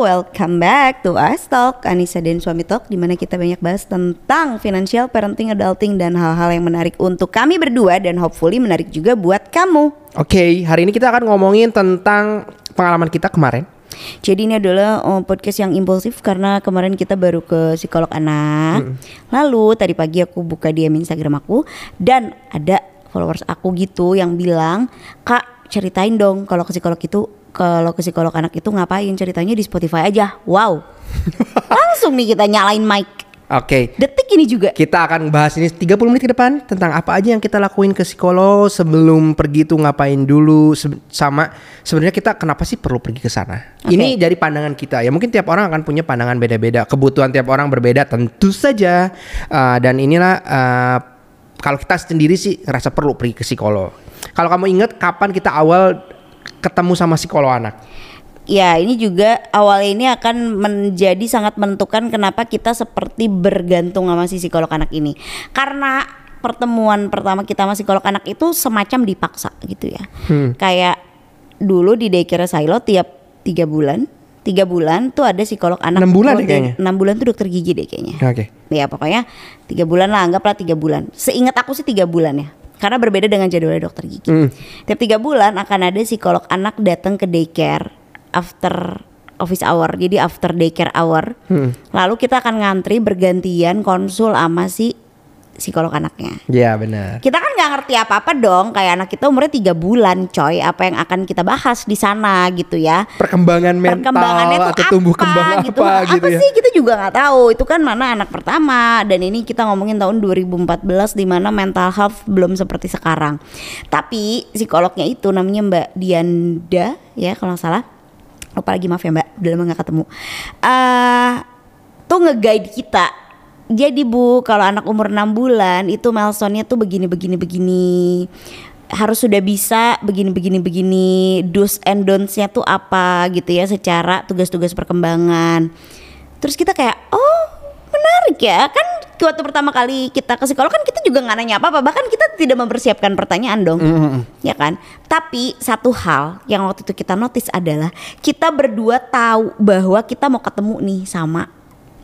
welcome back to Us Talk Anissa dan Suami Talk di mana kita banyak bahas tentang financial, parenting, adulting dan hal-hal yang menarik untuk kami berdua dan hopefully menarik juga buat kamu. Oke, hari ini kita akan ngomongin tentang pengalaman kita kemarin. Jadi ini adalah uh, podcast yang impulsif karena kemarin kita baru ke psikolog anak. Hmm. Lalu tadi pagi aku buka DM Instagram aku dan ada followers aku gitu yang bilang, "Kak, ceritain dong kalau ke psikolog itu kalau ke psikolog anak itu ngapain? Ceritanya di Spotify aja." Wow. Langsung nih kita nyalain mic. Oke, Detik ini juga. kita akan bahas ini 30 menit ke depan tentang apa aja yang kita lakuin ke psikolog sebelum pergi tuh ngapain dulu se- sama sebenarnya kita kenapa sih perlu pergi ke sana. Oke. Ini dari pandangan kita ya mungkin tiap orang akan punya pandangan beda-beda, kebutuhan tiap orang berbeda tentu saja Uh, dan inilah uh, kalau kita sendiri sih ngerasa perlu pergi ke psikolog. Kalau kamu ingat kapan kita awal ketemu sama psikolog anak? Ya, ini juga awalnya ini akan menjadi sangat menentukan kenapa kita seperti bergantung sama si psikolog anak ini. Karena pertemuan pertama kita sama psikolog anak itu semacam dipaksa gitu ya. Kayak dulu di daycare Silo tiap tiga bulan, tiga bulan tuh ada psikolog anak. Enam bulan deh kayaknya. Enam bulan tuh dokter gigi deh kayaknya. Oke. Ya pokoknya tiga bulan lah, anggaplah tiga bulan. Seingat aku sih tiga bulan ya. Karena berbeda dengan jadwalnya dokter gigi. Hmm. Tiap tiga bulan akan ada psikolog anak datang ke daycare after office hour. Jadi after daycare hour. Hmm. Lalu kita akan ngantri bergantian konsul sama si psikolog anaknya. Ya benar. Kita kan nggak ngerti apa-apa dong. Kayak anak kita umurnya tiga bulan, coy. Apa yang akan kita bahas di sana gitu ya? Perkembangan mental perkembangannya tuh atau tumbuh kembang apa gitu, ya. sih kita juga nggak tahu itu kan mana anak pertama dan ini kita ngomongin tahun 2014 di mana mental health belum seperti sekarang tapi psikolognya itu namanya Mbak Dianda ya kalau nggak salah lupa lagi maaf ya Mbak udah lama nggak ketemu eh tuh nge-guide kita jadi Bu kalau anak umur 6 bulan itu milestone-nya tuh begini begini begini. Harus sudah bisa begini begini begini. Do's and don'ts-nya tuh apa gitu ya secara tugas-tugas perkembangan. Terus kita kayak oh menarik ya. Kan waktu pertama kali kita ke psikolog kan kita juga nggak nanya apa-apa bahkan kita tidak mempersiapkan pertanyaan dong. Ya kan? Tapi satu hal yang waktu itu kita notice adalah kita berdua tahu bahwa kita mau ketemu nih sama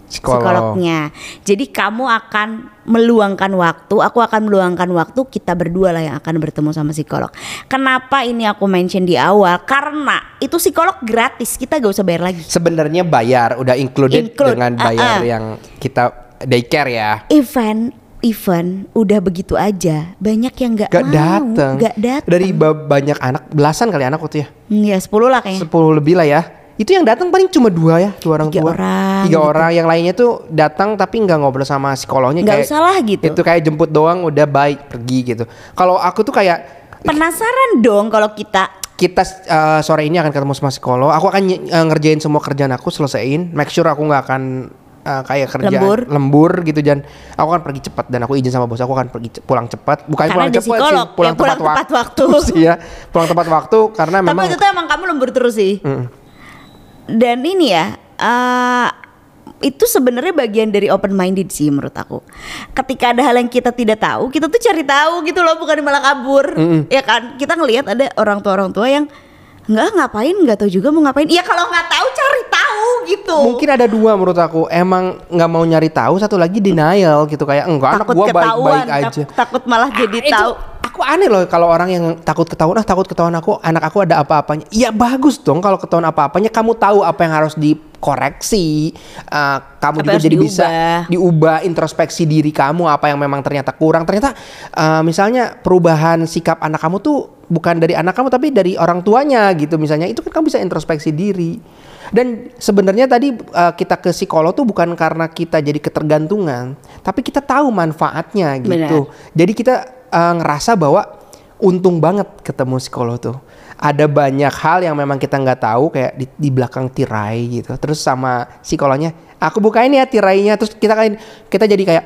Psikolog. psikolognya. Jadi kamu akan meluangkan waktu, aku akan meluangkan waktu, kita berdua lah yang akan bertemu sama psikolog. Kenapa ini aku mention di awal? Karena itu psikolog gratis, kita gak usah bayar lagi. Sebenarnya bayar, udah included Include, dengan uh-uh. bayar yang kita daycare ya. Event event udah begitu aja banyak yang nggak Gak mau datang. nggak datang Dari ba- banyak anak, belasan kali anak waktu ya. Hmm, ya 10 lah kayaknya Sepuluh lebih lah ya. Itu yang datang paling cuma dua ya, dua orang Tiga tua. orang Tiga gitu. orang, yang lainnya tuh datang tapi nggak ngobrol sama psikolognya. nggak kayak- usah lah gitu Itu kayak jemput doang udah baik pergi gitu. Kalau aku tuh kayak penasaran dong kalau kita kita uh, sore ini akan ketemu sama psikolog. Aku akan uh, ngerjain semua kerjaan aku selesaiin. Make sure aku nggak akan uh, kayak kerja Lembur. lembur gitu dan aku akan pergi cepat dan aku izin sama bos aku akan pergi pulang cepat. Bukan Karena pulang cepat sih, pulang, ya, pulang tepat, tepat waktu. sih ya, pulang tepat waktu karena tapi memang itu tuh emang kamu lembur terus sih Mm. Dan ini ya eh, itu sebenarnya bagian dari open minded sih menurut aku. Ketika ada hal yang kita tidak tahu, kita tuh cari tahu gitu loh, bukan malah kabur. Ya kan? Kita ngelihat ada orang tua orang tua yang nggak ngapain, nggak tahu juga mau ngapain. Iya kalau nggak tahu cari tahu gitu. mungkin ada dua menurut aku emang nggak mau nyari tahu satu lagi denial gitu kayak enggak anak takut gua ketahuan, baik-baik aja. tak- takut malah jadi itu tahu. aku aneh loh kalau orang yang takut ketahuan ah takut ketahuan aku anak aku ada apa-apanya ya bagus dong kalau ketahuan apa-apanya kamu tahu apa yang harus dikoreksi Eh, kamu Apa juga jadi bisa diubah. diubah introspeksi diri kamu apa yang memang ternyata kurang ternyata eh, misalnya perubahan sikap anak kamu tuh bukan dari anak kamu tapi dari orang tuanya gitu misalnya itu kan kamu bisa introspeksi diri dan sebenarnya tadi eh, kita ke psikolog tuh bukan karena kita jadi ketergantungan tapi kita tahu manfaatnya gitu jadi kita eh, ngerasa bahwa untung banget ketemu psikolog tuh. Ada banyak hal yang memang kita nggak tahu kayak di, di belakang tirai gitu. Terus sama psikolognya, aku bukain ya tirainya. Terus kita kan kita jadi kayak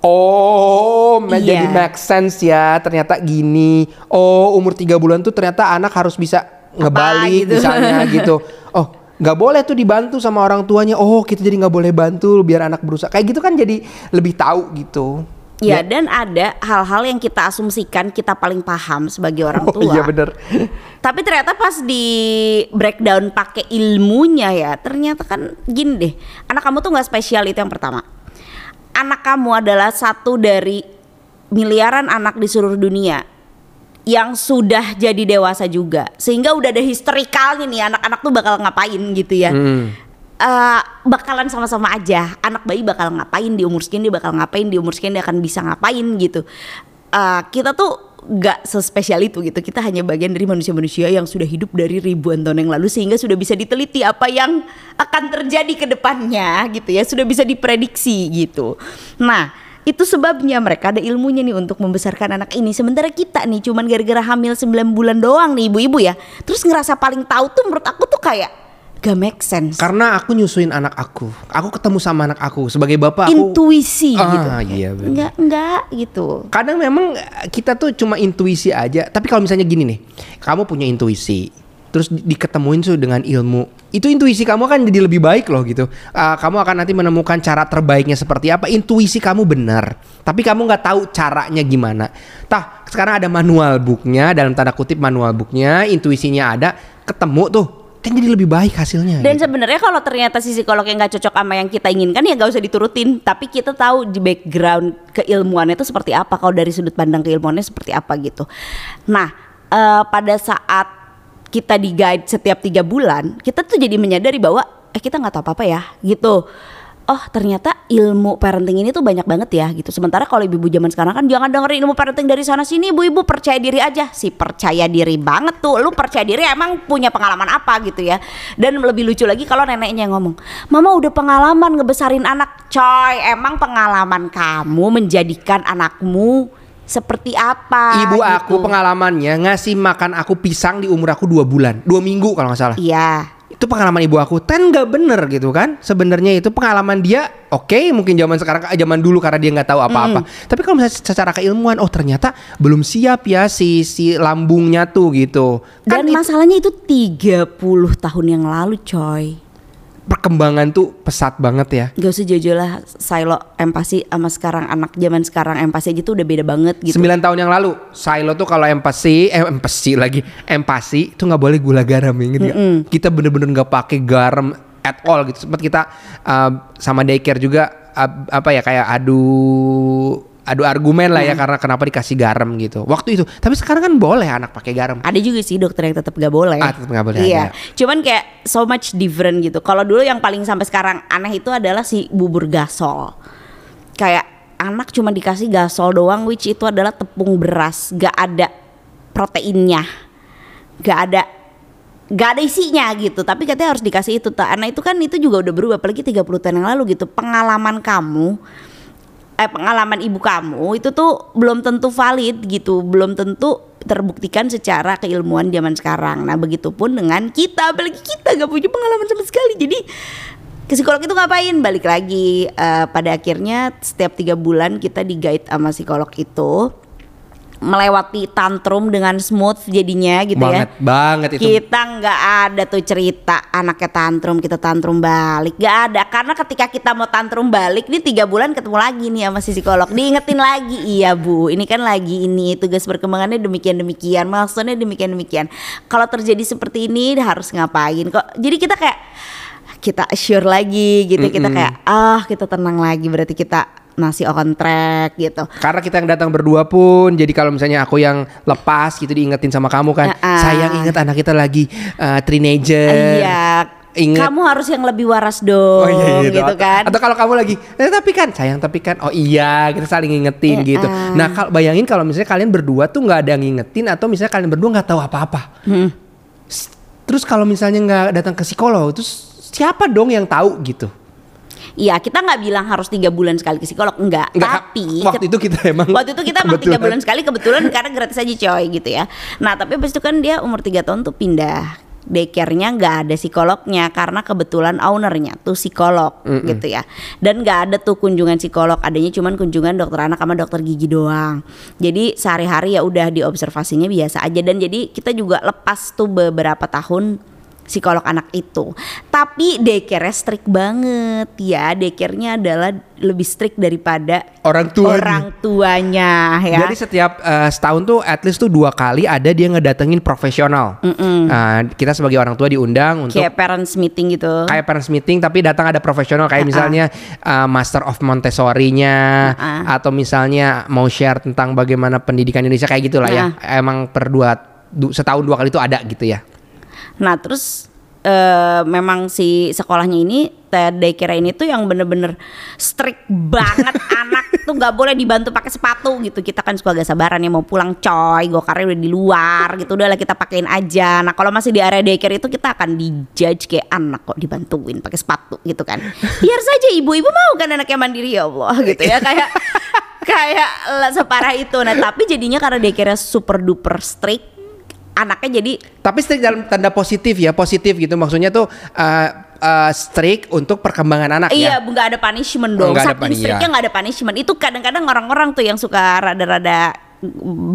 Oh, Iya. jadi make sense ya. Ternyata gini. Oh, umur tiga bulan tuh ternyata anak harus bisa ngebalik gitu. misalnya gitu. Oh, nggak boleh tuh dibantu sama orang tuanya. Oh, kita jadi nggak boleh bantu biar anak berusaha. Kayak gitu kan jadi lebih tahu gitu. Ya, dan ada hal-hal yang kita asumsikan kita paling paham sebagai orang Oh tua. iya bener. Tapi ternyata pas di breakdown pakai ilmunya ya, ternyata kan gini deh. Anak kamu tuh nggak spesial itu yang pertama. Anak kamu adalah satu dari miliaran anak di seluruh dunia yang sudah jadi dewasa juga. Sehingga udah ada historikalnya nih anak-anak tuh bakal ngapain gitu ya. Hmm. Eh, bakalan sama-sama aja anak bayi bakal ngapain di umur sekian dia bakal ngapain di umur sekian dia akan bisa ngapain gitu Eh, kita tuh gak sespesial itu gitu. Kita hanya bagian dari manusia-manusia yang sudah hidup dari ribuan tahun yang lalu sehingga sudah bisa diteliti apa yang akan terjadi ke depannya gitu ya. Sudah bisa diprediksi gitu. Nah itu sebabnya mereka ada ilmunya nih untuk membesarkan anak ini. Sementara kita nih cuman gara-gara hamil 9 bulan doang nih ibu-ibu ya. Terus ngerasa paling tahu tuh menurut aku tuh kayak gak make sense Karena aku nyusuin anak aku. Aku ketemu sama anak aku sebagai bapak aku. intuisi Ah, gitu. iya, bener. enggak enggak gitu. Kadang memang eh, kita tuh cuma intuisi aja. Tapi kalau misalnya gini nih, kamu punya intuisi, terus di- diketemuin tuh dengan ilmu, itu intuisi kamu akan jadi lebih baik loh gitu. Ah, kamu akan nanti menemukan cara terbaiknya seperti apa. Intuisi kamu benar, tapi kamu nggak tahu caranya gimana. Tah, sekarang ada manual booknya, dalam tanda kutip manual booknya, intuisinya ada, ketemu tuh, kan jadi lebih baik hasilnya. Dan gitu. sebenarnya kalau ternyata si psikolog yang nggak cocok sama yang kita inginkan ya nggak usah diturutin. Tapi kita tahu di background keilmuannya itu seperti apa. Kalau dari sudut pandang keilmuannya seperti apa gitu. Nah eh, pada saat kita di guide setiap tiga bulan, kita tuh jadi menyadari bahwa eh kita nggak tahu apa apa ya gitu. Oh ternyata ilmu parenting ini tuh banyak banget ya gitu. Sementara kalau ibu-ibu zaman sekarang kan jangan dengerin ilmu parenting dari sana sini ibu-ibu percaya diri aja. Si percaya diri banget tuh. Lu percaya diri emang punya pengalaman apa gitu ya. Dan lebih lucu lagi kalau neneknya yang ngomong, "Mama udah pengalaman ngebesarin anak." Coy, emang pengalaman kamu menjadikan anakmu seperti apa? Ibu gitu. aku pengalamannya ngasih makan aku pisang di umur aku dua bulan, dua minggu kalau nggak salah. Iya. Itu pengalaman ibu aku, ten nggak bener gitu kan? Sebenarnya itu pengalaman dia, oke mungkin zaman sekarang, zaman dulu karena dia nggak tahu apa-apa. Tapi kalau misalnya secara keilmuan, oh ternyata belum siap ya si si lambungnya tuh gitu. Kan Dan itu masalahnya itu 30 tahun yang lalu, coy. Perkembangan tuh pesat banget ya. Gak usah jauh-jauh lah silo empati sama sekarang anak zaman sekarang empati aja tuh udah beda banget gitu. 9 tahun yang lalu, Silo tuh kalau empati, eh empati lagi, empati tuh nggak boleh gula garam inget nggak? Kita bener-bener nggak pakai garam at all gitu. Sempat kita uh, sama daycare juga uh, apa ya kayak adu adu argumen lah ya karena kenapa dikasih garam gitu. Waktu itu, tapi sekarang kan boleh anak pakai garam. Ada juga sih dokter yang tetap gak boleh. Ah, tetep nggak boleh, Iya. ada. Cuman kayak so much different gitu. Kalau dulu yang paling sampai sekarang aneh itu adalah si bubur gasol. Kayak anak cuma dikasih gasol doang, which itu adalah tepung beras, gak ada proteinnya, gak ada gak ada isinya gitu tapi katanya harus dikasih itu tak nah itu kan itu juga udah berubah apalagi 30 tahun yang lalu gitu pengalaman kamu eh pengalaman ibu kamu itu tuh belum tentu valid gitu, belum tentu terbuktikan secara keilmuan zaman sekarang. Nah, begitupun dengan kita, apalagi kita gak punya pengalaman sama sekali. Jadi ke psikolog itu ngapain? Balik lagi eh, pada akhirnya setiap tiga bulan kita di guide sama psikolog itu melewati tantrum dengan smooth jadinya gitu ya. Banget, banget itu. kita nggak ada tuh cerita anaknya tantrum kita tantrum balik. Nggak ada karena ketika kita mau tantrum balik nih tiga bulan ketemu lagi nih sama si psikolog. Diingetin lagi iya bu ini kan lagi ini tugas perkembangannya demikian demikian maksudnya demikian demikian kalau terjadi seperti ini harus ngapain? Kok jadi kita kayak kita assure lagi gitu kita kayak ah kita tenang lagi berarti kita masih on track gitu Karena kita yang datang berdua pun, jadi kalau misalnya aku yang lepas gitu diingetin sama kamu kan, Ah-ah. sayang inget anak kita lagi uh, teenager. Iya. Ingat. Kamu harus yang lebih waras dong, gitu Atau- kan? Atau kalau kamu lagi, eh, tapi kan sayang tapi kan, oh iya kita saling ngingetin Iya. gitu. Nah kalau bayangin kalau misalnya kalian berdua tuh nggak ada yang ngingetin atau misalnya kalian berdua nggak tahu apa-apa. Hmm. Terus kalau misalnya nggak datang ke psikolog, terus siapa dong yang tahu gitu? Iya, kita nggak bilang harus tiga bulan sekali ke psikolog, enggak. Nggak, tapi waktu itu kita emang waktu itu kita emang tiga bulan sekali kebetulan karena gratis aja coy gitu ya. Nah tapi habis itu kan dia umur tiga tahun tuh pindah daycare-nya nggak ada psikolognya karena kebetulan ownernya tuh psikolog gitu ya dan nggak ada tuh kunjungan psikolog adanya cuman kunjungan dokter anak sama dokter gigi doang jadi sehari-hari ya udah diobservasinya biasa aja dan jadi kita juga lepas tuh beberapa tahun psikolog anak itu. Tapi daycare strict banget ya. Daycare-nya adalah lebih strict daripada Orang tuanya. orang tuanya ya. Jadi setiap eh, setahun tuh at least tuh dua kali ada dia ngedatengin profesional. Nah, kita sebagai orang tua diundang untuk kayak parents meeting gitu. kayak parents meeting tapi datang ada profesional kayak misalnya uh, Master of Montessori-nya Ha-ha. atau misalnya mau share tentang bagaimana pendidikan Indonesia kayak gitulah ya. Emang per dua du- setahun dua kali itu ada gitu ya. Nah terus eh, memang si sekolahnya ini daycare ini tuh yang bener-bener strict banget. Anak tuh nggak boleh dibantu pakai sepatu gitu. Kita kan suka gak sabaran ya mau pulang coy gokarnya udah di luar gitu. Udahlah kita pakein aja. Nah kalau masih di area daycare itu kita akan dijudge kayak anak kok dibantuin pakai sepatu gitu kan. Biar saja ibu-ibu mau kan anaknya mandiri ya Allah gitu ya. Kayak kayak separah itu. Nah tapi jadinya karena daycare super duper strict anaknya jadi Tapi strict dalam tanda positif ya, positif gitu maksudnya tuh uh, uh, strict untuk perkembangan anak Iya, ya. nggak ada punishment dong. Nggak ada Saking puni- strictnya iya. nggak ada punishment. Itu kadang-kadang orang-orang tuh yang suka rada-rada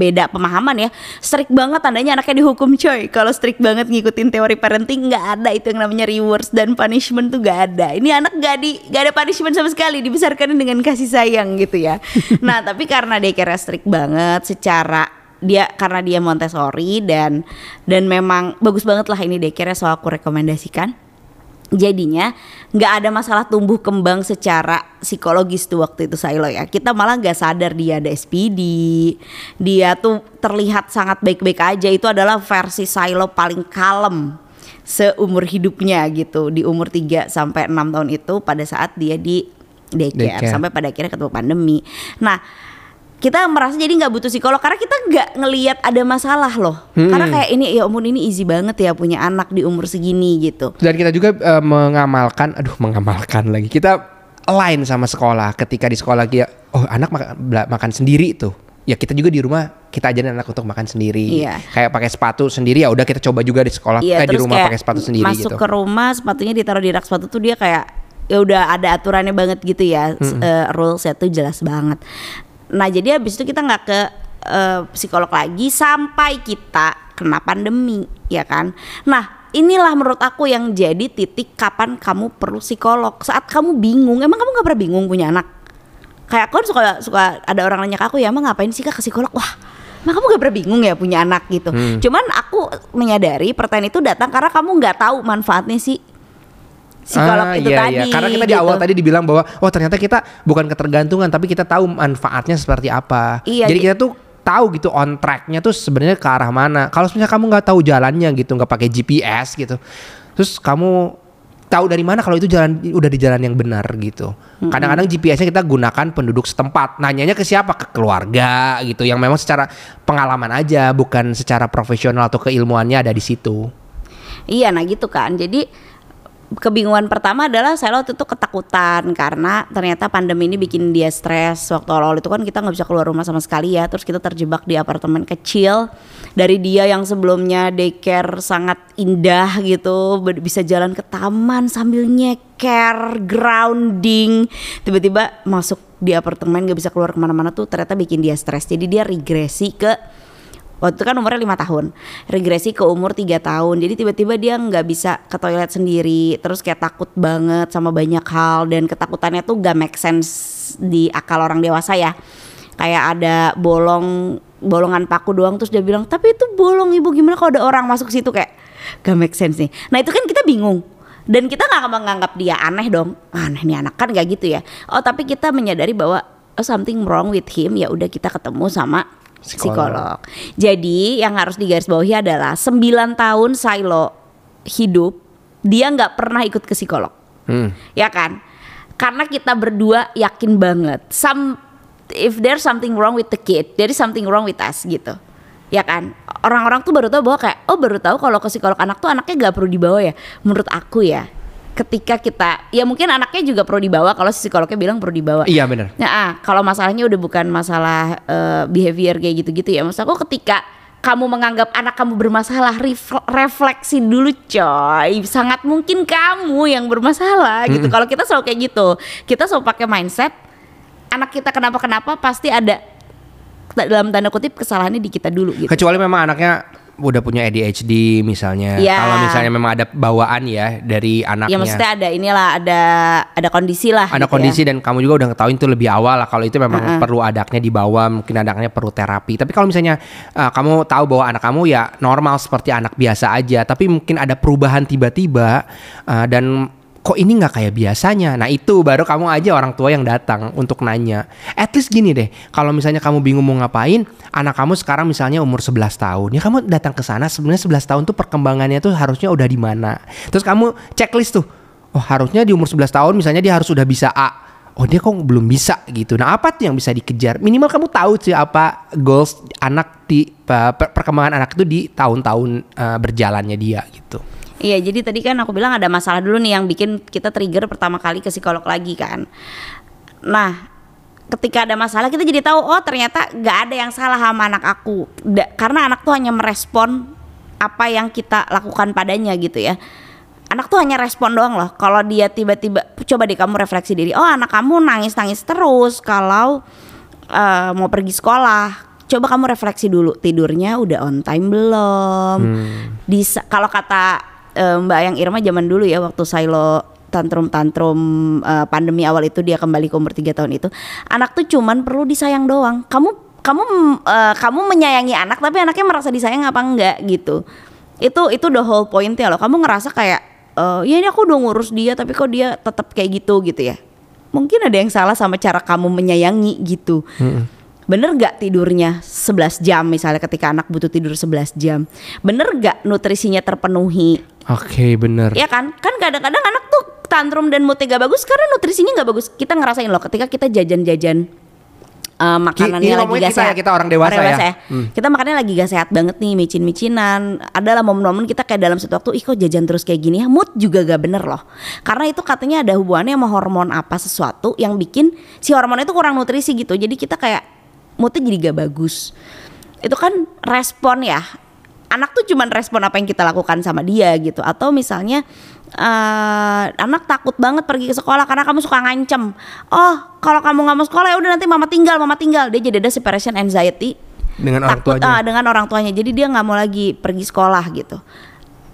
beda pemahaman ya strict banget tandanya anaknya dihukum coy kalau strict banget ngikutin teori parenting nggak ada itu yang namanya rewards dan punishment tuh nggak ada ini anak nggak di nggak ada punishment sama sekali dibesarkan dengan kasih sayang gitu ya nah tapi karena daycare strict banget secara dia karena dia Montessori dan dan memang bagus banget lah ini daycare soal aku rekomendasikan. Jadinya nggak ada masalah tumbuh kembang secara psikologis tuh waktu itu Silo ya. Kita malah nggak sadar dia ada SPD dia tuh terlihat sangat baik-baik aja. Itu adalah versi Silo paling kalem seumur hidupnya gitu di umur 3 sampai 6 tahun itu pada saat dia di daycare, Daycare. sampai pada akhirnya ketemu pandemi. Nah kita merasa jadi nggak butuh psikolog karena kita nggak ngelihat ada masalah loh karena kayak ini ya umur ini easy banget ya punya anak di umur segini gitu Dan kita juga uh, mengamalkan, aduh mengamalkan lagi. Kita align sama sekolah ketika di sekolah dia oh anak makan makan sendiri tuh. Ya kita juga di rumah kita ajarin anak untuk makan sendiri. Iya. Kayak pakai sepatu sendiri ya udah kita coba juga di sekolah Iya, eh, di terus rumah kayak pakai sepatu sendiri masuk gitu. ke rumah sepatunya ditaruh di rak sepatu tuh dia kayak ya udah ada aturannya banget gitu ya eh, rules tuh jelas banget nah jadi habis itu kita nggak ke eh, psikolog lagi sampai kita kena pandemi ya kan? Nah inilah menurut aku yang jadi titik kapan kamu perlu psikolog. Saat kamu bingung emang kamu nggak pernah bingung punya anak? Kayak aku kan suka suka ada orang nanya ke aku ya emang ngapain sih kak ke psikolog? Wah emang kamu gak pernah bingung ya punya anak gitu? Cuman aku menyadari pertanyaan itu datang karena kamu nggak tahu manfaatnya sih psikolog Ah, itu iya, tadi iya. Karena kita di gitu. awal tadi dibilang bahwa oh ternyata kita bukan ketergantungan tapi kita tahu manfaatnya seperti apa. Iya, Jadi kita tuh tahu gitu on tracknya tuh sebenarnya ke arah mana. Kalau misalnya kamu nggak tahu jalannya gitu, nggak pakai GPS gitu, terus kamu tahu dari mana kalau itu jalan udah di jalan yang benar gitu. Kadang-kadang GPS-nya kita gunakan penduduk setempat. Nanyanya ke siapa? Ke keluarga gitu yang memang secara pengalaman aja, bukan secara profesional atau keilmuannya ada di situ. Iya, nah gitu kan. Jadi kebingungan pertama adalah saya waktu itu ketakutan karena ternyata pandemi ini bikin dia stres. Waktu awal-awal itu kan kita nggak bisa keluar rumah sama sekali ya. Terus kita terjebak di apartemen kecil. Dari dia yang sebelumnya daycare sangat indah gitu, bisa jalan ke taman sambil nyeker, grounding. Tiba-tiba masuk di apartemen nggak bisa keluar ke mana-mana tuh ternyata bikin dia stres. Jadi dia regresi ke Waktu kan umurnya lima tahun, regresi ke umur tiga tahun. Jadi tiba-tiba dia nggak bisa ke toilet sendiri, terus kayak takut banget sama banyak hal dan ketakutannya tuh gak make sense di akal orang dewasa ya. Kayak ada bolong bolongan paku doang terus dia bilang tapi itu bolong ibu gimana kalau ada orang masuk situ kayak gak make sense nih. Nah itu kan kita bingung dan kita nggak menganggap dia aneh dong. Aneh nih anak kan gak gitu ya. Oh tapi kita menyadari bahwa oh, something wrong with him ya udah kita ketemu sama Psikolog. psikolog. Jadi yang harus digarisbawahi adalah 9 tahun Silo hidup dia nggak pernah ikut ke psikolog. Hmm. Ya kan? Karena kita berdua yakin banget some if there's something wrong with the kid, there is something wrong with us gitu. Ya kan? Orang-orang tuh baru tahu bahwa kayak oh baru tahu kalau ke psikolog anak tuh anaknya nggak perlu dibawa ya. Menurut aku ya, ketika kita ya mungkin anaknya juga perlu dibawa kalau si psikolognya bilang perlu dibawa. Iya benar. Nah, ah, kalau masalahnya udah bukan masalah eh, behavior kayak gitu-gitu ya. Maksud aku ketika kamu menganggap anak kamu bermasalah, ref- refleksi dulu coy. Sangat mungkin kamu yang bermasalah gitu. Kalau kita selalu kayak gitu, kita selalu pakai mindset anak kita kenapa-kenapa pasti ada dalam tanda kutip kesalahannya di kita dulu gitu. Kecuali memang anaknya udah punya ADHD misalnya. Iya. Kalau misalnya memang ada bawaan ya dari anaknya. Ya maksudnya ada inilah ada ada kondisi lah. ada gitu kondisi ya. dan kamu juga udah ketahuin itu lebih awal lah kalau itu memang perlu adaknya dibawa mungkin adaknya perlu terapi tapi kalau misalnya uh, kamu tahu bahwa anak kamu ya normal seperti anak biasa aja tapi mungkin ada perubahan tiba-tiba uh, dan kok ini nggak kayak biasanya? Nah itu baru kamu aja orang tua yang datang untuk nanya. At least gini deh kalau misalnya kamu bingung mau ngapain anak kamu sekarang misalnya umur 11 tahun ya kamu datang ke sana sebenarnya 11 tahun tuh perkembangannya tuh harusnya udah di mana? Terus kamu checklist tuh oh harusnya di umur 11 tahun misalnya dia harus udah bisa A oh dia kok belum bisa? Gitu. Nah apa tuh yang bisa dikejar? Minimal kamu tahu sih apa goals anak di per- perkembangan anak itu di tahun-tahun uh, berjalannya dia gitu Iya, jadi tadi kan aku bilang ada masalah dulu nih yang bikin kita trigger pertama kali ke psikolog lagi kan. Nah, ketika ada masalah kita jadi tahu oh ternyata nggak ada yang salah sama anak aku. Da- karena anak tuh hanya merespon apa yang kita lakukan padanya gitu ya. Anak tuh hanya respon doang loh. Kalau dia tiba-tiba coba deh kamu refleksi diri. Oh, anak kamu nangis-nangis terus kalau eh, mau pergi sekolah. Coba kamu refleksi dulu tidurnya udah on time belum? Bisa kalau kata eh, Mbak yang Irma zaman dulu ya waktu Silo tantrum-tantrum eh, pandemi awal itu dia kembali ke umur 3 tahun itu. Anak tuh cuman perlu disayang doang. Kamu kamu eh, kamu menyayangi anak tapi anaknya merasa disayang apa enggak gitu. Itu itu the whole point ya loh. Kamu ngerasa kayak eh, ya ini aku udah ngurus dia tapi kok dia tetap kayak gitu gitu ya. Mungkin ada yang salah sama cara kamu menyayangi gitu. Bener gak tidurnya 11 jam misalnya ketika anak butuh tidur 11 jam Bener gak nutrisinya terpenuhi oke bener. Ya kan? Kan kadang-kadang anak tuh tantrum dan moodnya gak bagus karena nutrisinya gak bagus. Kita ngerasain loh ketika kita jajan-jajan eh, makanannya ini lagi gak kita ya, sehat. kita orang dewasa ya. Hmm. Kita makannya lagi gak sehat banget nih micin-micinan. Adalah momen-momen kita kayak dalam satu waktu Ih kok jajan terus kayak gini ya? Mood juga gak bener loh. Karena itu katanya ada hubungannya sama hormon apa sesuatu Yang bikin si hormon itu kurang nutrisi gitu. Jadi kita kayak moodnya jadi gak bagus. Itu kan respon ya Anak tuh cuman respon apa yang kita lakukan sama dia gitu. Atau misalnya eh anak takut banget pergi ke sekolah karena kamu suka ngancem. Oh kalau kamu nggak mau sekolah ya udah nanti mama tinggal mama tinggal. Dia jadi ada separation anxiety. Dengan orang takut tuanya. ah, dengan orang tuanya. Jadi dia nggak mau lagi pergi sekolah gitu.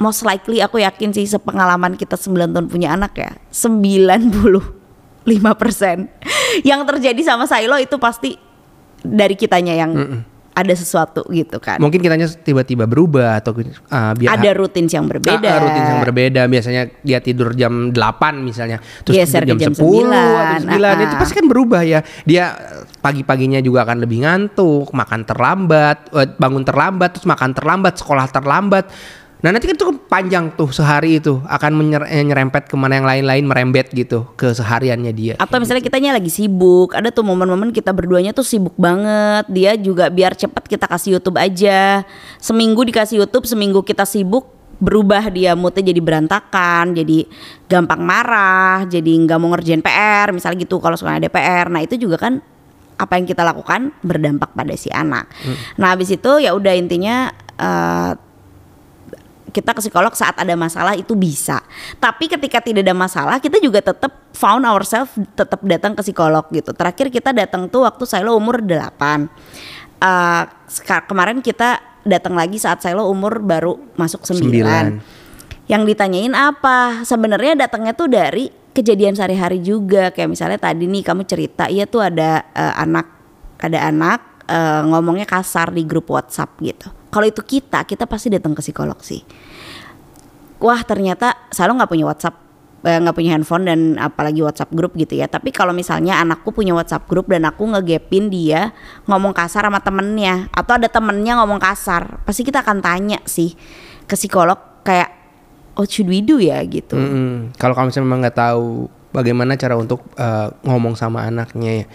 Most likely aku yakin sih sepengalaman kita 9 tahun punya anak ya 95% yang terjadi sama Silo itu pasti dari kitanya yang ada sesuatu gitu kan. Mungkin kitanya tiba-tiba berubah atau uh, biar ada rutin yang berbeda Ah, ah, rutin yang berbeda. Biasanya dia tidur jam 8 misalnya terus Geser tidur ke jam 10 atau 9, 9 ah, itu pasti kan berubah ya. Dia pagi-paginya juga akan lebih ngantuk makan terlambat eh, bangun terlambat terus makan terlambat sekolah terlambat nah nanti kan itu panjang tuh sehari itu akan menyer- eh, nyerempet ke mana yang lain-lain merembet gitu ke sehariannya dia. Atau misalnya kitanya lagi sibuk ada tuh momen-momen kita berduanya tuh sibuk banget dia juga biar cepet kita kasih YouTube aja. Seminggu dikasih YouTube seminggu kita sibuk berubah dia moodnya jadi berantakan jadi gampang marah jadi nggak mau ngerjain PR misalnya gitu kalau suka ada PR nah itu juga kan apa yang kita lakukan berdampak pada si anak. Nah habis itu ya udah intinya eh, kita ke psikolog saat ada masalah itu bisa. Tapi ketika tidak ada masalah, kita juga tetap found ourselves tetap datang ke psikolog gitu. Terakhir kita datang tuh waktu Silo umur 8. Eh, seka- kemarin kita datang lagi saat Silo umur baru masuk 9. Sembilan. Yang ditanyain apa? Sebenarnya datangnya tuh dari kejadian sehari-hari juga. Kayak misalnya tadi nih kamu cerita, iya tuh ada eh, anak ada anak eh, ngomongnya kasar di grup WhatsApp gitu. Kalau itu kita, kita pasti datang ke psikolog sih. Wah ternyata selalu nggak punya WhatsApp, eh, nggak punya handphone dan apalagi WhatsApp grup gitu ya. Tapi kalau misalnya anakku punya WhatsApp grup dan aku ngegapin dia ngomong kasar sama temennya, atau ada temennya ngomong kasar, pasti kita akan tanya sih ke psikolog kayak, what should we do ya gitu. Mm-mm. Kalau kamu memang nggak tahu bagaimana cara untuk uh, ngomong sama anaknya ya.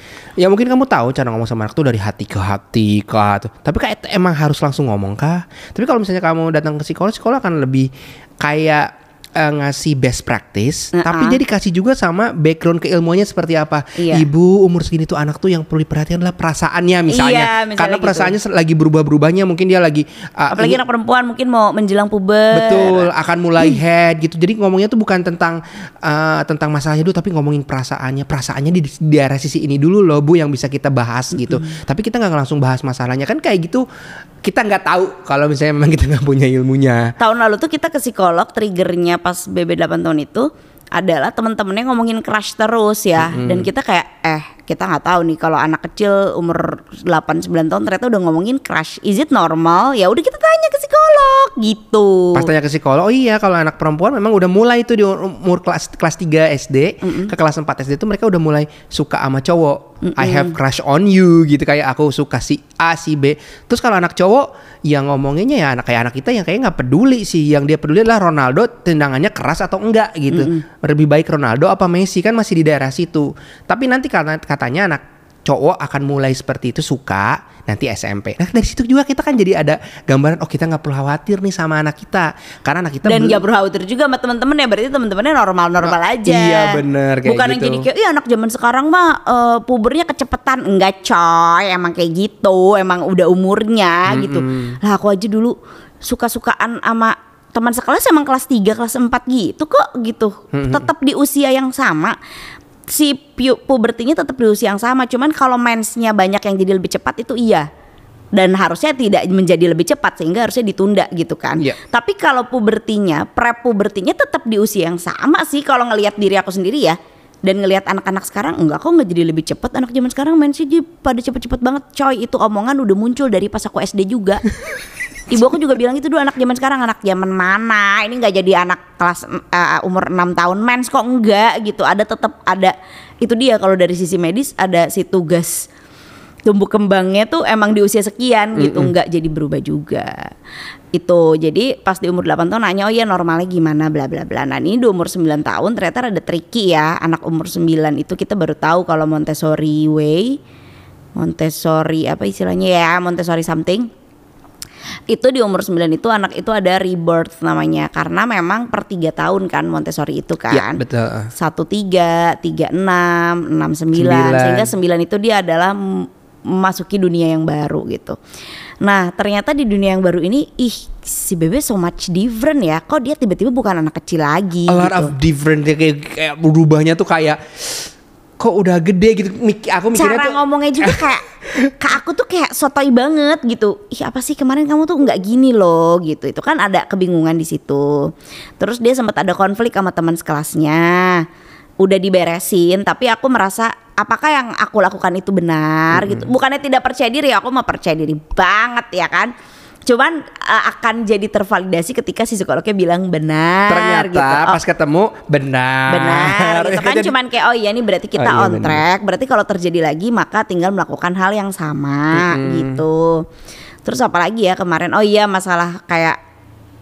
Ya mungkin kamu tahu cara ngomong sama anak tuh dari hati ke hati kah. Tapi kayak emang harus langsung ngomong kah? Tapi kalau misalnya kamu datang ke psikolog, psikolog akan lebih kayak eh, ngasih best practice, Uh-uh. tapi dia dikasih juga sama background keilmuannya seperti apa. Iya. Ibu umur segini tuh anak tuh yang perlu diperhatikan adalah perasaannya misalnya. Iya, misalnya Karena gitu. perasaannya lagi berubah-berubahnya, mungkin dia lagi uh, Apalagi anak perempuan mungkin mau menjelang puber. Betul, akan mulai head gitu. Jadi ngomongnya tuh bukan tentang eh, tentang masalahnya dulu, tapi ngomongin perasaannya. Perasaannya di, di area sisi ini dulu loh, bu, yang bisa kita bahas gitu. Tapi kita nggak langsung bahas masalahnya kan kayak gitu. Kita nggak tahu kalau misalnya memang kita nggak punya ilmunya. Tahun lalu tuh kita ke psikolog triggernya pas BB 8 tahun itu adalah teman-temannya ngomongin crush terus ya. Dan kita kayak eh kita nggak tahu nih kalau anak kecil umur 8 9 tahun ternyata udah ngomongin crush. Is it normal? Ya udah kita tanya ke psikolog gitu Pas tanya ke psikolog, oh iya kalau anak perempuan memang udah mulai tuh di umur kelas kelas 3 SD ke kelas 4 SD itu mereka udah mulai suka sama cowok. I have crush on you gitu kayak aku suka si A si B. Terus kalau anak cowok yang ngomonginnya ya anak kayak anak kita yang kayak nggak peduli sih. Yang dia peduli adalah Ronaldo tendangannya keras atau enggak gitu. Lebih baik Ronaldo apa Messi kan masih di daerah situ. Tapi nanti karena katanya anak cowok akan mulai seperti itu suka nanti SMP. Nah dari situ juga kita kan jadi ada gambaran oh kita nggak perlu khawatir nih sama anak kita karena anak kita dan belum- gak perlu khawatir juga sama teman-teman ya berarti teman-temannya normal-normal Oh, aja. iya, bener, kayak Bukan yang gitu. jadi kayak, iya anak zaman sekarang mah eh, pubernya kecepetan enggak coy, emang kayak gitu, emang udah umurnya gitu. Lah aku aja dulu suka-sukaan sama teman sekelas emang kelas 3, kelas 4 gitu kok gitu. Tetap di usia yang sama. Si pu- pubertinya tetap di usia yang sama, cuman kalau mensnya banyak yang jadi lebih cepat itu iya. Dan harusnya tidak menjadi lebih cepat sehingga harusnya ditunda gitu kan. Iya. Tapi kalau pubertinya, pre-pubertinya tetap di usia yang sama sih kalau ngelihat diri aku sendiri ya. Dan ngelihat anak-anak sekarang enggak kok nggak jadi lebih cepat anak zaman sekarang main sih pada cepet-cepet banget coy itu omongan udah muncul dari pas aku SD juga Ibu aku juga bilang itu dulu anak zaman sekarang anak zaman mana? Ini nggak jadi anak kelas eh, umur 6 tahun mens kok enggak gitu. Ada tetap ada itu dia kalau dari sisi medis ada si tugas tumbuh kembangnya tuh emang di usia sekian gitu nggak jadi berubah juga. Itu jadi pas di umur 8 tahun nanya oh ya normalnya gimana? Bla bla bla. Nah ini di umur 9 tahun ternyata ada tricky ya anak umur 9 itu kita baru tahu kalau Montessori way Montessori apa istilahnya ya Montessori something itu di umur 9 itu anak itu ada rebirth namanya karena memang per tiga tahun kan Montessori itu Ya, kan betul. satu tiga tiga enam enam sembilan sehingga sembilan itu dia adalah memasuki dunia yang baru gitu. Nah ternyata di dunia yang baru ini ih si bebe so much different ya. Kok dia tiba-tiba bukan anak kecil lagi A lot gitu. of different kayak, kayak berubahnya tuh kayak kok udah gede gitu. Mik- Aku mikirnya Cara tuh ngomongnya juga kayak Kak aku tuh kayak sotoy banget gitu. Ih apa sih kemarin kamu tuh nggak gini loh gitu. Itu kan ada kebingungan di situ. Terus dia sempat ada konflik sama teman sekelasnya. Udah diberesin tapi aku merasa apakah yang aku lakukan itu benar gitu. Bukannya tidak percaya diri, aku mah percaya diri banget ya kan. Cuman uh, akan jadi tervalidasi ketika si psikolognya bilang benar ternyata gitu. Oh, pas ketemu benar. Benar, gitu kan Jadi- cuman kayak oh iya nih berarti kita Oh iya, on benar. track. Berarti kalau terjadi lagi maka tinggal melakukan hal yang sama gitu. Terus apalagi ya kemarin oh iya masalah kayak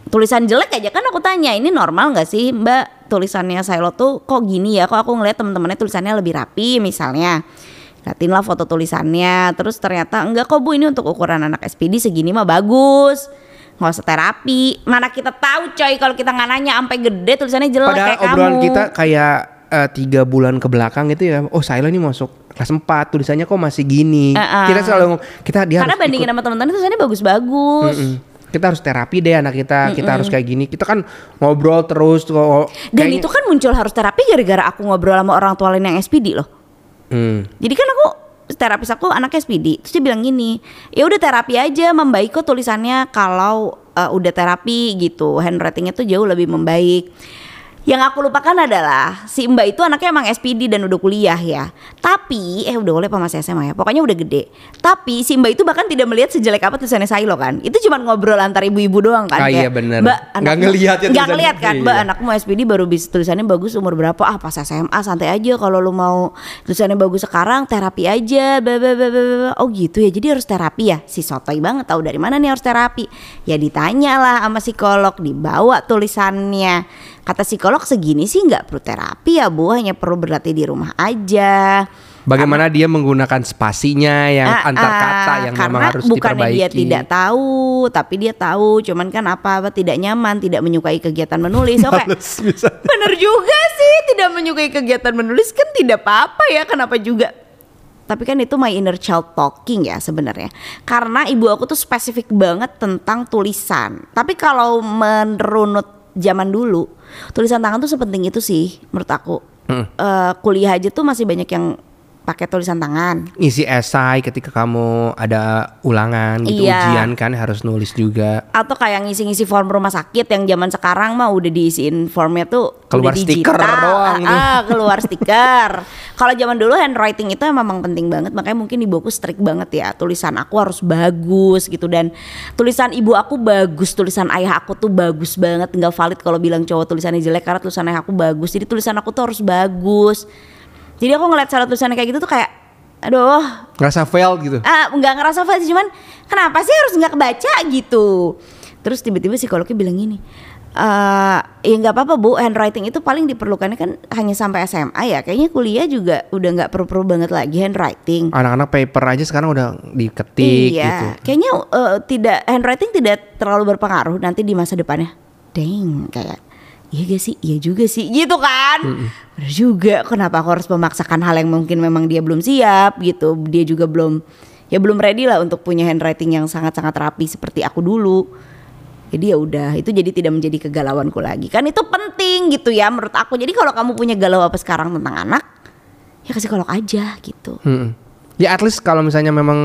tulisan jelek aja kan aku tanya ini normal nggak sih Mbak tulisannya Silo tuh kok gini ya kok aku ngeliat temen-temennya tulisannya lebih rapi misalnya liatin lah foto tulisannya terus ternyata enggak kok bu ini untuk ukuran anak SPD segini mah bagus nggak usah terapi mana kita tahu coy kalau kita nggak nanya sampai gede tulisannya jelek Padahal kayak obrolan kamu. kita kayak eh, tiga bulan ke belakang gitu ya. Oh Saila ini masuk kelas 4 tulisannya kok masih gini. Uh-uh. Kita selalu kita dia Karena bandingin ikut- sama teman-teman itu tulisannya bagus-bagus. Mm. Kita harus terapi deh anak kita. Kita harus kayak gini. Kita kan ngobrol terus. Dan kayaknya- itu kan muncul harus terapi gara-gara aku ngobrol sama orang tua lain yang SPD loh. Hmm. Jadi kan aku terapis aku anak SPD. Terus dia bilang gini, ya udah terapi aja membaik kok tulisannya kalau uh, udah terapi gitu. Handwritingnya tuh jauh lebih membaik. Yang aku lupakan adalah si Mbak itu anaknya emang SPD dan udah kuliah ya. Tapi eh udah oleh apa masih SMA ya. Pokoknya udah gede. Tapi si Mbak itu bahkan tidak melihat sejelek apa tulisannya Sailo kan. Itu cuma ngobrol antar ibu-ibu doang kan. Ah, iya, bener. Mbak, Nggak ngelihat ya Nggak ngelihat kan, Mbak Iya. anakmu SPD baru bisa tulisannya bagus umur berapa? Ah pas SMA santai aja kalau lu mau tulisannya bagus sekarang terapi aja. Bla, bla, bla, bla, bla. Oh gitu ya. Jadi harus terapi ya. Si sotoy banget tahu dari mana nih harus terapi. Ya ditanya lah sama psikolog, dibawa tulisannya. Kata psikolog segini sih nggak perlu terapi ya Bu, hanya perlu berlatih di rumah aja. Bagaimana dia menggunakan spasinya yang Ah, antar ah, kata yang karena memang harus bukannya diperbaiki. dia tidak tahu, tapi dia tahu, cuman kan apa apa tidak nyaman, tidak menyukai kegiatan menulis. Oke, bisa. bener juga sih, tidak menyukai kegiatan menulis kan tidak apa-apa ya, kenapa juga? Tapi kan itu my inner child talking ya sebenarnya. Karena ibu aku tuh spesifik banget tentang tulisan. Tapi kalau menurut zaman dulu, tulisan tangan tuh sepenting itu sih menurut aku. Hmm. Eh, kuliah aja tuh masih banyak yang pakai tulisan tangan. Ngisi esai ketika kamu ada ulangan gitu Iya. ujian kan harus nulis juga. Atau kayak ngisi-ngisi form rumah sakit yang zaman sekarang mah udah diisiin formnya tuh Keluar udah stiker doang Ah, ah, keluar stiker. Kalau zaman dulu handwriting itu memang penting banget, makanya mungkin ibu aku strict banget ya. Tulisan aku harus bagus gitu dan tulisan ibu aku bagus, tulisan ayah aku tuh bagus banget, nggak valid kalau bilang cowok tulisannya jelek karena tulisan ayah aku bagus. Jadi tulisan aku tuh harus bagus. Jadi aku ngeliat cara tulisannya kayak gitu tuh kayak aduh. Ngerasa fail gitu. ah nggak ngerasa fail sih cuman kenapa sih harus nggak kebaca gitu? Terus tiba-tiba psikolognya bilang gini eh ya nggak apa-apa bu. Handwriting itu paling diperlukannya kan hanya sampai SMA ya. Kayaknya kuliah juga udah nggak perlu-perlu banget lagi handwriting. Anak-anak paper aja sekarang udah diketik iya. gitu. kayaknya eh, tidak handwriting tidak terlalu berpengaruh nanti di masa depannya. Deng kayak iya gak sih? Iya juga sih. Gitu kan? Bener juga. Kenapa aku harus memaksakan hal yang mungkin memang dia belum siap gitu. Dia juga belum ya belum ready lah untuk punya handwriting yang sangat-sangat rapi seperti aku dulu. Jadi ya udah itu jadi tidak menjadi kegalauanku lagi. Kan itu penting gitu ya menurut aku. Jadi kalau kamu punya galau apa sekarang tentang anak ya ke psikolog aja gitu. Mm-mm. Ya at least kalau misalnya memang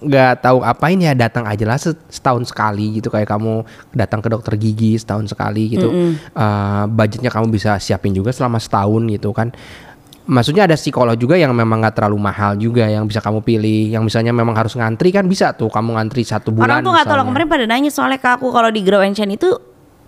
nggak tahu apain ya datang aja lah set- setahun sekali gitu kayak kamu datang ke dokter gigi setahun sekali gitu. Eh, budgetnya kamu bisa siapin juga selama setahun gitu kan. Maksudnya ada psikolog juga yang memang nggak terlalu mahal juga yang bisa kamu pilih. Yang misalnya memang harus ngantri kan bisa tuh kamu ngantri satu bulan. Orang tuh nggak tahu kemarin pada nanya soalnya ke aku kalau di Grow and Shine itu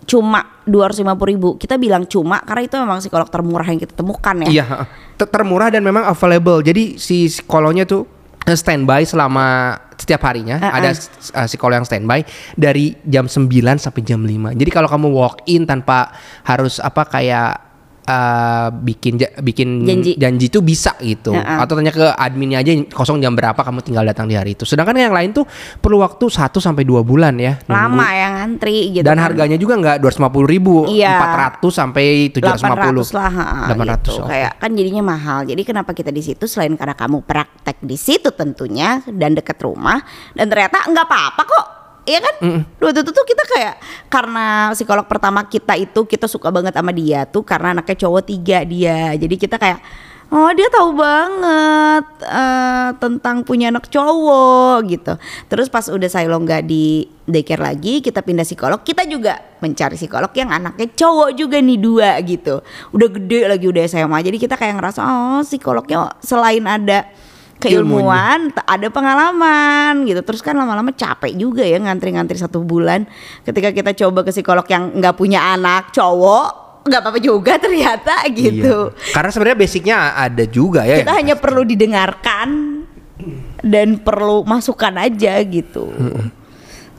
cuma 250 ribu Kita bilang cuma karena itu memang psikolog termurah yang kita temukan ya Iya, heeh. Ter- termurah dan memang available. Jadi si psikolognya tuh standby selama setiap harinya Uh-uh. ada uh, psikolog yang standby dari jam 9 sampai jam 5. Jadi kalau kamu walk in tanpa harus apa kayak uh, bikin ja- bikin Janji. itu bisa gitu. Uh-uh. Atau tanya ke adminnya aja kosong jam berapa kamu tinggal datang di hari itu. Sedangkan yang lain tuh perlu waktu 1 sampai 2 bulan ya. nunggu. Lama yang ngantri gitu Dan kan. harganya juga nggak 250 ribu, Iya. 400 sampai 750. 800 lah ha, 800, gitu. oke. kayak kan jadinya mahal jadi kenapa kita di situ selain karena kamu praktek di situ tentunya dan deket rumah dan ternyata nggak apa-apa kok Iya kan? Waktu itu tuh kita kayak karena psikolog pertama kita itu kita suka banget sama dia tuh karena anaknya cowok tiga dia. Jadi kita kayak oh dia tahu banget eh, tentang punya anak cowok gitu. Terus pas udah Sailo nggak di daycare lagi, kita pindah psikolog, kita juga mencari psikolog yang anaknya cowok juga nih dua gitu. Udah gede lagi udah SMA. Jadi kita kayak ngerasa oh psikolognya selain ada keilmuan t- ada pengalaman gitu. Terus kan lama-lama capek juga ya ngantri-ngantri satu bulan. Ketika kita coba ke psikolog yang nggak punya anak cowok nggak apa-apa juga ternyata gitu. Iya. Karena sebenarnya basicnya ada juga ya. kita hanya perlu didengarkan dan perlu masukan aja gitu.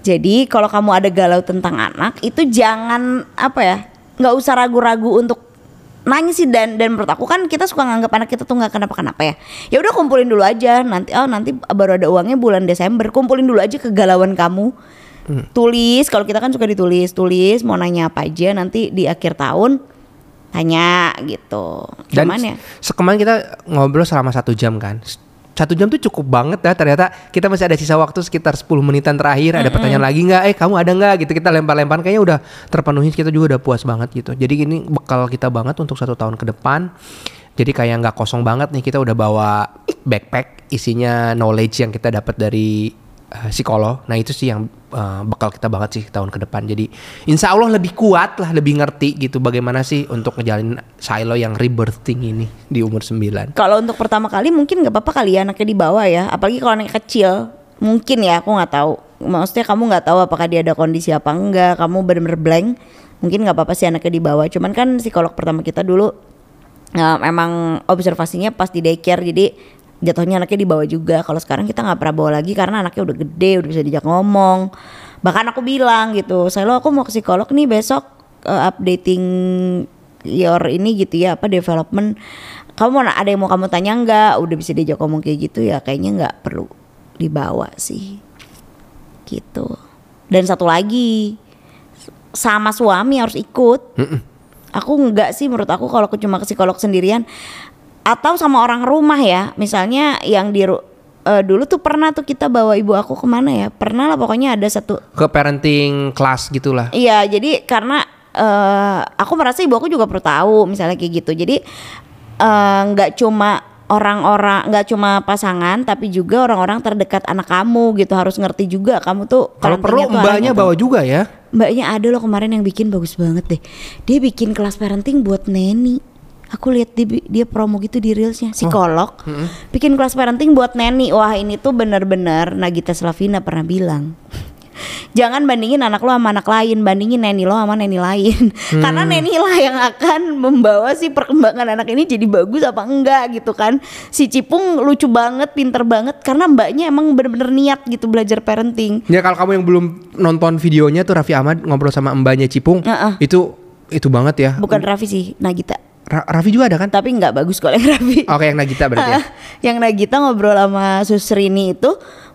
Jadi kalau kamu ada galau tentang anak itu jangan apa ya nggak usah ragu-ragu untuk nanya sih dan dan menurut aku kan kita suka nganggap anak kita tuh nggak kenapa-kenapa ya. Ya udah kumpulin dulu aja nanti oh nanti baru ada uangnya bulan Desember kumpulin dulu aja kegalauan kamu. Tulis kalau kita kan suka ditulis tulis mau nanya apa aja nanti di akhir tahun tanya gitu. Dan cuman ya. se- kemarin kita ngobrol selama satu jam kan. Satu jam tuh cukup banget dah ternyata kita masih ada sisa waktu sekitar 10 menitan terakhir. Ada pertanyaan lagi nggak? Eh kamu ada nggak? Gitu kita lempar-lempar kayaknya udah terpenuhi. Kita juga udah puas banget gitu. Jadi ini bekal kita banget untuk satu tahun ke depan. Jadi kayak nggak kosong banget nih. Kita udah bawa backpack. Isinya knowledge yang kita dapat dari eh, psikolog nah itu sih yang eh, bekal kita banget sih tahun ke depan jadi insya Allah lebih kuat lah lebih ngerti gitu bagaimana sih untuk ngejalin silo yang rebirthing ini di umur 9 Kalau untuk pertama kali mungkin nggak apa-apa kali ya anaknya dibawa ya, apalagi kalau anaknya kecil. Mungkin ya, aku nggak tahu. Maksudnya kamu nggak tahu apakah dia ada kondisi apa enggak, kamu bener-bener blank. Mungkin nggak apa-apa sih anaknya dibawa. Cuman kan psikolog pertama kita dulu eh, memang observasinya pas di daycare, jadi jatuhnya anaknya dibawa juga. Kalau sekarang kita nggak pernah bawa lagi karena anaknya udah gede, udah bisa diajak ngomong. Bahkan aku bilang gitu, saya lo aku mau ke psikolog nih besok eh, updating your ini gitu ya apa development. Kamu mau ada yang mau kamu tanya nggak? Udah bisa diajak ngomong kayak gitu ya kayaknya nggak perlu dibawa sih. Gitu. Dan satu lagi sama suami harus ikut. Aku nggak sih menurut aku kalau aku cuma ke psikolog sendirian atau sama orang rumah ya misalnya yang di eh, dulu tuh pernah tuh kita bawa ibu aku ke mana ya pernah lah pokoknya ada satu ke parenting class gitulah Iya, jadi karena eh aku merasa ibu aku juga perlu tahu misalnya kayak gitu. Jadi eh, nggak cuma orang-orang nggak cuma pasangan tapi juga orang-orang terdekat anak kamu gitu harus ngerti juga kamu tuh Kalau perlu tuh mbaknya tuh- bawa juga ya. Mbaknya ada loh kemarin yang bikin bagus banget deh. Dia bikin kelas parenting buat neni. Aku lihat dia, dia promo gitu di reelsnya psikolog. Bikin kelas parenting buat neni. Wah ini tuh bener-bener Nagita Slavina pernah bilang. Jangan bandingin anak lo sama anak lain, bandingin neni lo sama neni lain. Karena neni lah yang akan membawa si perkembangan anak ini jadi bagus apa enggak gitu kan. Si Cipung lucu banget, pinter banget karena mbaknya emang bener-bener niat gitu belajar parenting. Ya kalau kamu yang belum nonton videonya tuh Raffi Ahmad ngobrol sama mbaknya Cipung, Heeh. itu itu banget ya. Bukan Raffi sih, Nagita. Ra- Raffi juga ada kan? tapi nggak bagus kalau yang Raffi. Oke yang Nagita berarti ya. Yang Nagita ngobrol sama Susrini itu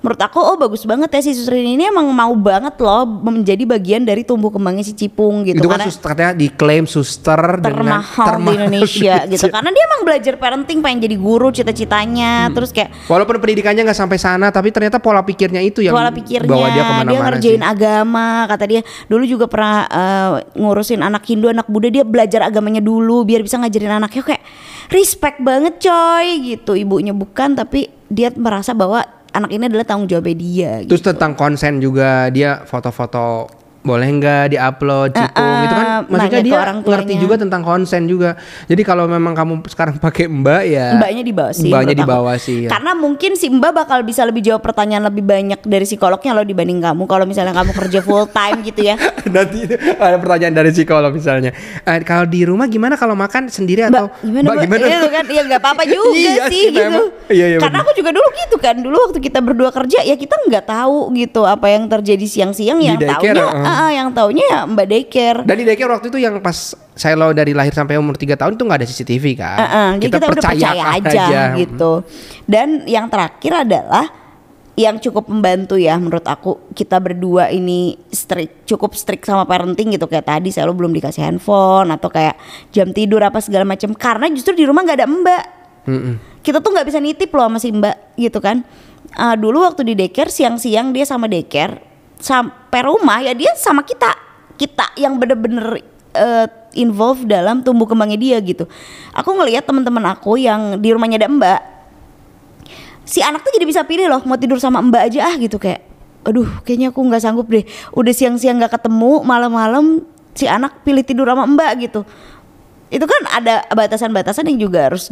menurut aku oh bagus banget ya si Susrini ini emang mau banget loh menjadi bagian dari tumbuh kembangnya si Cipung gitu. Itu kan karena suster, katanya diklaim suster dengan termahal di Indonesia gitu. Karena dia emang belajar parenting pengen jadi guru Hmm. cita-citanya terus kayak Walaupun pendidikannya nggak sampai sana, tapi ternyata pola pikirnya itu yang pola pikirnya bawa dia ke mana-mana ngerjain sih. agama kata dia. Dulu juga pernah eh, ngurusin anak Hindu anak Buddha dia belajar agamanya dulu biar bisa ngajarin anaknya. Kayak respect banget coy gitu. Ibunya bukan tapi dia merasa bahwa anak ini adalah tanggung jawabnya dia gitu. Terus tentang konsen juga dia foto-foto boleh nggak diupload cipung Ah, itu kan maksudnya dia orang ngerti juga tentang konsen juga jadi kalau memang kamu sekarang pakai mbak ya Mbaknya di bawah sih. mbaknya di bawah sih ya. Karena mungkin si Mbak bakal bisa lebih jawab pertanyaan lebih banyak dari psikolognya loh dibanding kamu. Kalau misalnya kamu kerja full time gitu ya. nanti ada pertanyaan dari psikolog misalnya Eh, kalau di rumah gimana kalau makan sendiri atau Mbak, gimana Mbak? Itu kan ya nggak apa-apa juga Iya sih sih, gitu. memang. Iya, iya, Karena benar. aku juga dulu gitu kan. Dulu waktu kita berdua kerja ya kita nggak tahu gitu apa yang terjadi siang-siang yang taunya uh. Ah, yang taunya ya Mbak daycare. dan di daycare waktu itu yang pas saya lo dari lahir sampai umur 3 tahun itu nggak ada CCTV kan? Ah, jadi kita, udah percaya aja, gitu. Dan yang terakhir adalah yang cukup membantu ya menurut aku kita berdua ini strict cukup strict sama parenting gitu. Kayak tadi saya lo belum dikasih handphone atau kayak jam tidur apa segala macam karena justru di rumah nggak ada mbak. Mm-mm. kita tuh nggak bisa nitip loh sama si mbak gitu kan. Ah, dulu waktu di daycare siang-siang dia sama daycare sampai rumah ya dia sama kita. Kita yang bener-bener eh, involved dalam tumbuh kembangnya dia gitu. Aku ngelihat teman-teman aku yang di rumahnya ada mbak. Si anak tuh jadi bisa pilih loh mau tidur sama mbak aja ah gitu kayak aduh kayaknya aku nggak sanggup deh. Udah siang-siang nggak ketemu malam-malam si anak pilih tidur sama mbak gitu. Itu kan ada batasan-batasan yang juga harus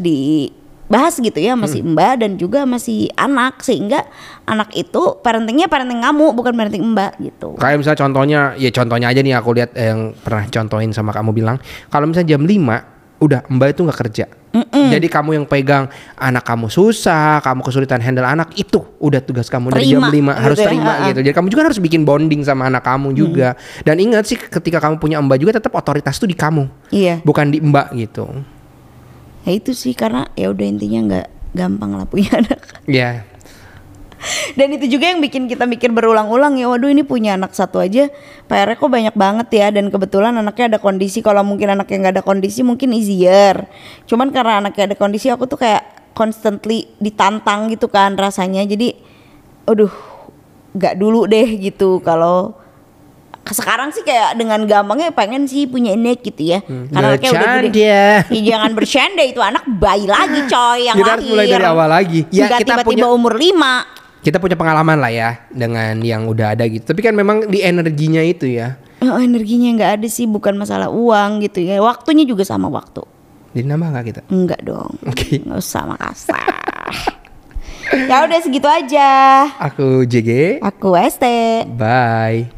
dibahas gitu ya masih mbak dan juga masih anak sehingga anak itu parentingnya parenting kamu bukan parenting mbak gitu Kayak misalnya contohnya, ya contohnya aja nih aku lihat yang pernah contohin sama kamu bilang, kalau misalnya jam 5 udah mbak itu nggak kerja. Jadi kamu yang pegang anak kamu susah, kamu kesulitan handle anak itu udah tugas kamu dari jam Terima, 5 harus gitu ya, terima gitu. Jadi kamu juga harus bikin bonding sama anak kamu juga. Dan ingat sih ketika kamu punya mbak juga tetap otoritas tuh di kamu, iya bukan di mbak gitu. Ya itu sih karena ya udah intinya nggak gampang lah punya anak Ya. Dan itu juga yang bikin kita mikir berulang-ulang ya Waduh ini punya anak satu aja PR-nya kok banyak banget ya Dan kebetulan anaknya ada kondisi Kalau mungkin anaknya nggak ada kondisi mungkin easier Cuman karena anaknya ada kondisi aku tuh kayak constantly ditantang gitu kan rasanya Jadi aduh gak dulu deh gitu Kalau sekarang sih kayak dengan gampangnya pengen sih punya anak gitu ya Karena anaknya udah gede. Ya, jangan bercanda itu anak bayi lagi coy yang Kita harus mulai lahir. dari awal lagi. Ya, Nggak kita tiba-tiba punya- umur 5 Kita punya pengalaman lah ya dengan yang udah ada gitu. Tapi kan memang di energinya itu ya. Oh, energinya nggak ada sih, bukan masalah uang gitu ya. Waktunya juga sama waktu. Jadi nambah nggak kita? Enggak dong. Oke. Nggak usah makasar. ya udah segitu aja. Aku JG. Aku ST. Bye.